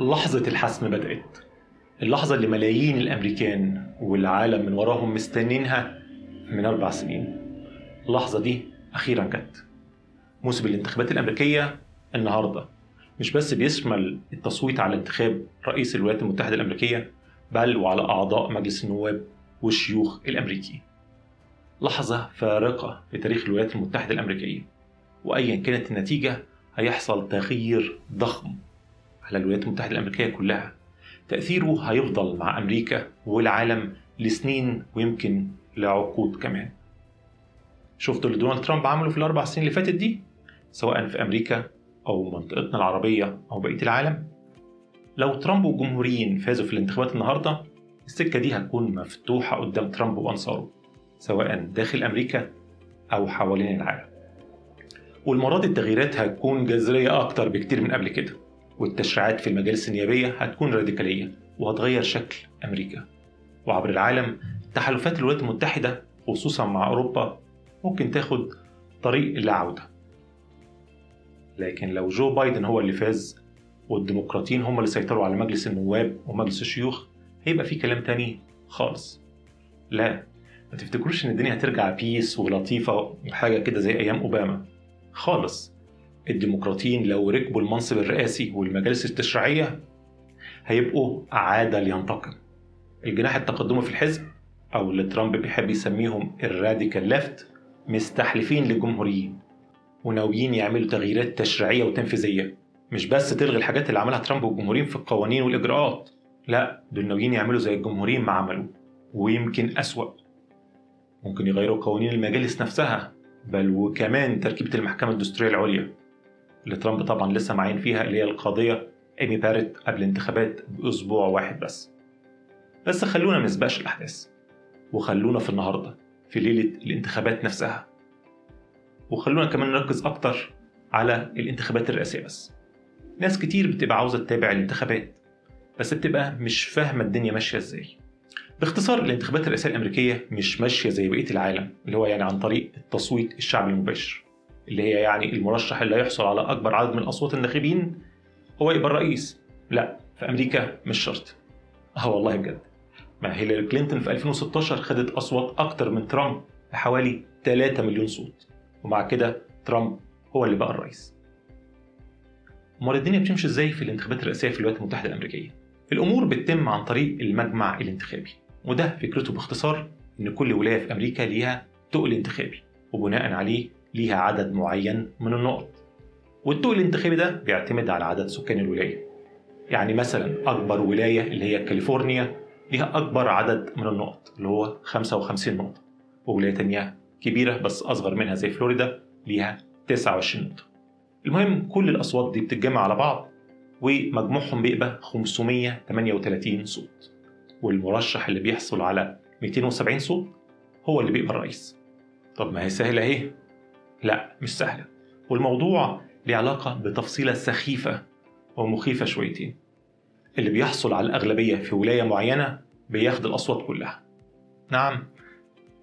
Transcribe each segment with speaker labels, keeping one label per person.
Speaker 1: لحظة الحسم بدأت. اللحظة اللي ملايين الأمريكان والعالم من وراهم مستنينها من أربع سنين. اللحظة دي أخيرا جت. موسم الانتخابات الأمريكية النهاردة. مش بس بيشمل التصويت على انتخاب رئيس الولايات المتحدة الأمريكية بل وعلى أعضاء مجلس النواب والشيوخ الأمريكي. لحظة فارقة في تاريخ الولايات المتحدة الأمريكية وأيا كانت النتيجة هيحصل تغيير ضخم. على الولايات المتحدة الأمريكية كلها. تأثيره هيفضل مع أمريكا والعالم لسنين ويمكن لعقود كمان. شفتوا اللي دونالد ترامب عمله في الأربع سنين اللي فاتت دي؟ سواء في أمريكا أو منطقتنا العربية أو بقية العالم. لو ترامب والجمهوريين فازوا في الانتخابات النهاردة السكة دي هتكون مفتوحة قدام ترامب وأنصاره سواء داخل أمريكا أو حوالين العالم. والمرة دي التغييرات هتكون جذرية أكتر بكتير من قبل كده. والتشريعات في المجالس النيابية هتكون راديكالية وهتغير شكل أمريكا. وعبر العالم تحالفات الولايات المتحدة خصوصا مع أوروبا ممكن تاخد طريق اللا لكن لو جو بايدن هو اللي فاز والديمقراطيين هم اللي سيطروا على مجلس النواب ومجلس الشيوخ هيبقى في كلام تاني خالص. لا ما تفتكروش إن الدنيا هترجع peace ولطيفة وحاجة كده زي أيام أوباما؟ خالص. الديمقراطيين لو ركبوا المنصب الرئاسي والمجالس التشريعية هيبقوا عاد لينتقم. الجناح التقدمي في الحزب أو اللي ترامب بيحب يسميهم ال radical left مستحلفين للجمهوريين وناويين يعملوا تغييرات تشريعية وتنفيذية. مش بس تلغي الحاجات اللي عملها ترامب والجمهوريين في القوانين والإجراءات لا دول ناويين يعملوا زي الجمهوريين ما عملوا ويمكن أسوأ. ممكن يغيروا قوانين المجالس نفسها بل وكمان تركيبة المحكمة الدستورية العليا. اللي ترامب طبعا لسه معين فيها اللي هي القاضية إيمي باريت قبل الانتخابات بأسبوع واحد بس. بس خلونا منسبقش الأحداث وخلونا في النهاردة في ليلة الانتخابات نفسها. وخلونا كمان نركز أكتر على الانتخابات الرئاسية بس. ناس كتير بتبقى عاوزة تتابع الانتخابات بس بتبقى مش فاهمة الدنيا ماشية إزاي. باختصار الانتخابات الرئاسية الأمريكية مش ماشية زي بقية العالم اللي هو يعني عن طريق التصويت الشعبي المباشر. اللي هي يعني المرشح اللي هيحصل على أكبر عدد من أصوات الناخبين هو يبقى الرئيس. لا في أمريكا مش شرط. آه والله بجد. ما هيلاري كلينتون في 2016 خدت أصوات أكتر من ترامب بحوالي 3 مليون صوت. ومع كده ترامب هو اللي بقى الرئيس. أمال الدنيا بتمشي إزاي في الانتخابات الرئاسية في الولايات المتحدة الأمريكية؟ الأمور بتتم عن طريق المجمع الانتخابي. وده فكرته باختصار إن كل ولاية في أمريكا ليها تقل انتخابي وبناء عليه ليها عدد معين من النقط. والتقل الانتخابي ده بيعتمد على عدد سكان الولاية. يعني مثلا أكبر ولاية اللي هي كاليفورنيا ليها أكبر عدد من النقط اللي هو 55 نقطة. وولاية تانية كبيرة بس أصغر منها زي فلوريدا ليها 29 نقطة. المهم كل الأصوات دي بتتجمع على بعض ومجموعهم بيبقى 538 صوت. والمرشح اللي بيحصل على 270 صوت هو اللي بيبقى الرئيس. طب ما هي سهلة أهي. لا مش سهلة. والموضوع ليه علاقة بتفصيلة سخيفة ومخيفة شويتين. اللي بيحصل على الأغلبية في ولاية معينة بياخد الأصوات كلها. نعم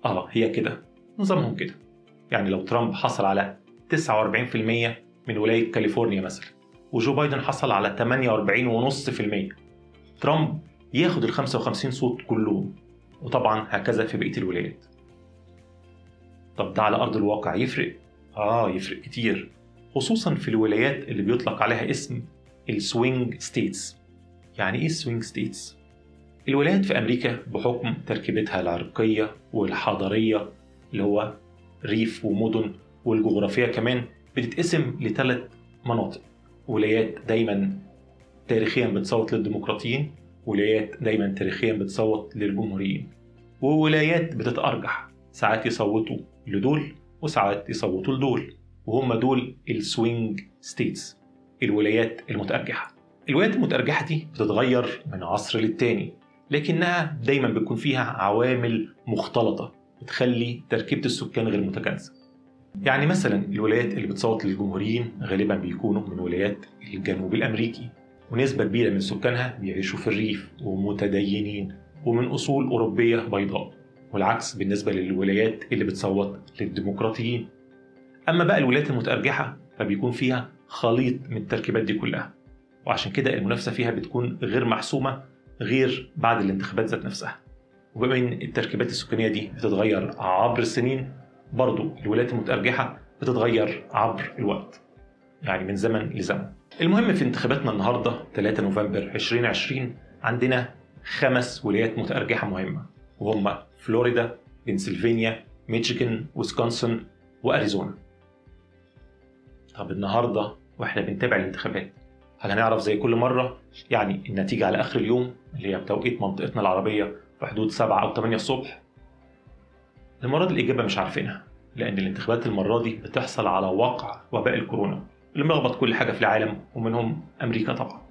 Speaker 1: آه هي كده. نظامهم كده. يعني لو ترامب حصل على 49% من ولاية كاليفورنيا مثلا وجو بايدن حصل على 48.5% ترامب ياخد ال 55 صوت كلهم وطبعا هكذا في بقية الولايات. طب ده على أرض الواقع يفرق؟ آه يفرق كتير خصوصا في الولايات اللي بيطلق عليها اسم ال swing states يعني إيه ال swing states؟ الولايات في أمريكا بحكم تركيبتها العرقية والحضارية اللي هو ريف ومدن والجغرافية كمان بتتقسم لثلاث مناطق. ولايات دايما تاريخيا بتصوت للديمقراطيين ولايات دايما تاريخيا بتصوت للجمهوريين. وولايات بتتأرجح ساعات يصوتوا لدول وساعات يصوتوا لدول وهم دول ال swing states الولايات المتأرجحة. الولايات المتأرجحة دي بتتغير من عصر للتاني لكنها دايما بيكون فيها عوامل مختلطة بتخلي تركيبة السكان غير متجانسة يعني مثلا الولايات اللي بتصوت للجمهوريين غالبا بيكونوا من ولايات الجنوب الأمريكي ونسبة كبيرة من سكانها بيعيشوا في الريف ومتدينين ومن أصول أوروبية بيضاء. والعكس بالنسبة للولايات اللي بتصوت للديمقراطيين. أما بقى الولايات المتأرجحة فبيكون فيها خليط من التركيبات دي كلها وعشان كده المنافسة فيها بتكون غير محسومة غير بعد الانتخابات ذات نفسها. وبما إن التركيبات السكانية دي بتتغير عبر السنين برضو الولايات المتأرجحة بتتغير عبر الوقت يعني من زمن لزمن. المهم في انتخاباتنا النهارده 3 نوفمبر 2020 عندنا خمس ولايات متأرجحة مهمة وهم فلوريدا، بنسلفانيا، ميشيغان، ويسكونسن، وأريزونا. طب النهارده وإحنا بنتابع الانتخابات هل هنعرف زي كل مرة يعني النتيجة على آخر اليوم اللي هي بتوقيت منطقتنا العربية في حدود 7 أو 8 الصبح؟ المرة دي الإجابة مش عارفينها لأن الانتخابات المرة دي بتحصل على وقع وباء الكورونا اللي ملخبط كل حاجة في العالم ومنهم أمريكا طبعا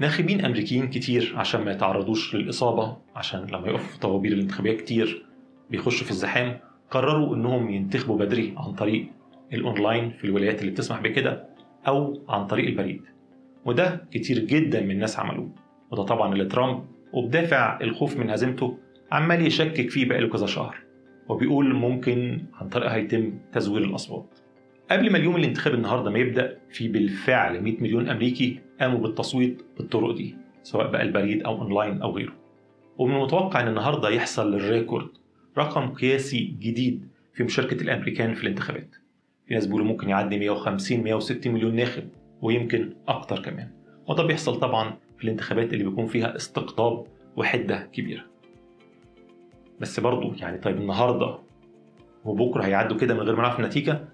Speaker 1: ناخبين أمريكيين كتير عشان ما يتعرضوش للإصابة عشان لما يقفوا في طوابير الانتخابية كتير بيخشوا في الزحام قرروا إنهم ينتخبوا بدري عن طريق الأونلاين في الولايات اللي بتسمح بكده أو عن طريق البريد. وده كتير جدا من الناس عملوه. وده طبعا اللي ترامب وبدافع الخوف من هزيمته عمال يشكك فيه بقاله كذا شهر. وبيقول ممكن عن طريقها يتم تزوير الأصوات. قبل ما اليوم الانتخابي النهارده ما يبدأ في بالفعل 100 مليون أمريكي قاموا بالتصويت بالطرق دي سواء بقى البريد أو أونلاين أو غيره. ومن المتوقع إن النهارده يحصل ال record رقم قياسي جديد في مشاركة الأمريكان في الانتخابات. في ناس بيقولوا ممكن يعدي 150 160 مليون ناخب ويمكن أكتر كمان. وده بيحصل طبعا في الانتخابات اللي بيكون فيها استقطاب وحدة كبيرة. بس برضه يعني طيب النهارده وبكرة هيعدوا كده من غير ما نعرف النتيجة؟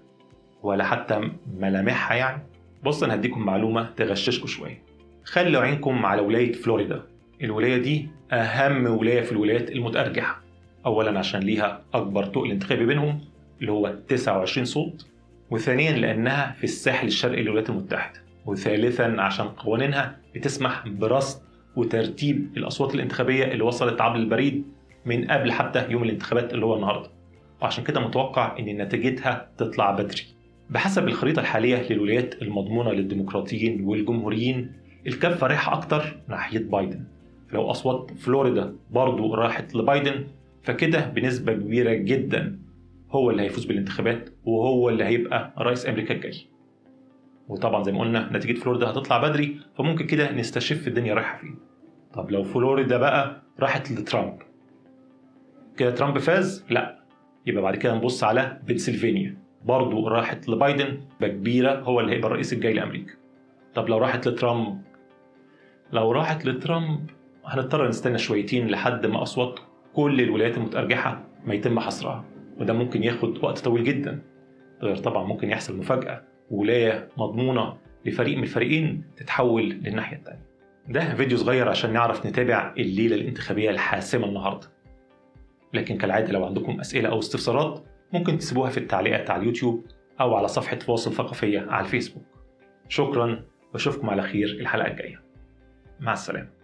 Speaker 1: ولا حتى ملامحها يعني؟ بص أنا هديكم معلومة تغششكم شوية. خلوا عينكم على ولايه فلوريدا. الولاية دي أهم ولاية في الولايات المتأرجحة. اولا عشان ليها أكبر تقل انتخابي بينهم اللي هو 29 صوت وثانيا لأنها في الساحل الشرقي للولايات المتحدة وثالثا عشان قوانينها بتسمح برصد وترتيب الأصوات الانتخابية اللي وصلت عبر البريد من قبل حتى يوم الانتخابات اللي هو النهارده. وعشان كده متوقع إن نتيجتها تطلع بدري. بحسب الخريطة الحالية للولايات المضمونة للديمقراطيين والجمهوريين الكفة رايحة أكتر ناحية بايدن. لو أصوات فلوريدا برضو راحت لبايدن فكده بنسبة كبيرة جدا هو اللي هيفوز بالانتخابات وهو اللي هيبقى رئيس أمريكا الجاي. وطبعا زي ما قلنا نتيجة فلوريدا هتطلع بدري فممكن كده نستشف الدنيا رايحة فين. طب لو فلوريدا بقى راحت لترامب. كده ترامب فاز؟ لا. يبقى بعد كده نبص على بنسلفانيا. برضه راحت لبايدن كبيرة هو اللي هيبقى الرئيس الجاي لأمريكا. طب لو راحت لترامب؟ لو راحت لترامب هنضطر نستنى شويتين لحد ما أصوات كل الولايات المتأرجحة ما يتم حصرها وده ممكن ياخد وقت طويل جدا. غير طبعا ممكن يحصل مفاجأة ولاية مضمونة لفريق من الفريقين تتحول للناحية التانية. ده فيديو صغير عشان نعرف نتابع الليلة الانتخابية الحاسمة النهاردة. لكن كالعادة لو عندكم أسئلة أو استفسارات ممكن تسيبوها في التعليقات على اليوتيوب أو على صفحة فواصل ثقافية على الفيسبوك. شكرا واشوفكم على خير الحلقة الجاية. مع السلامة.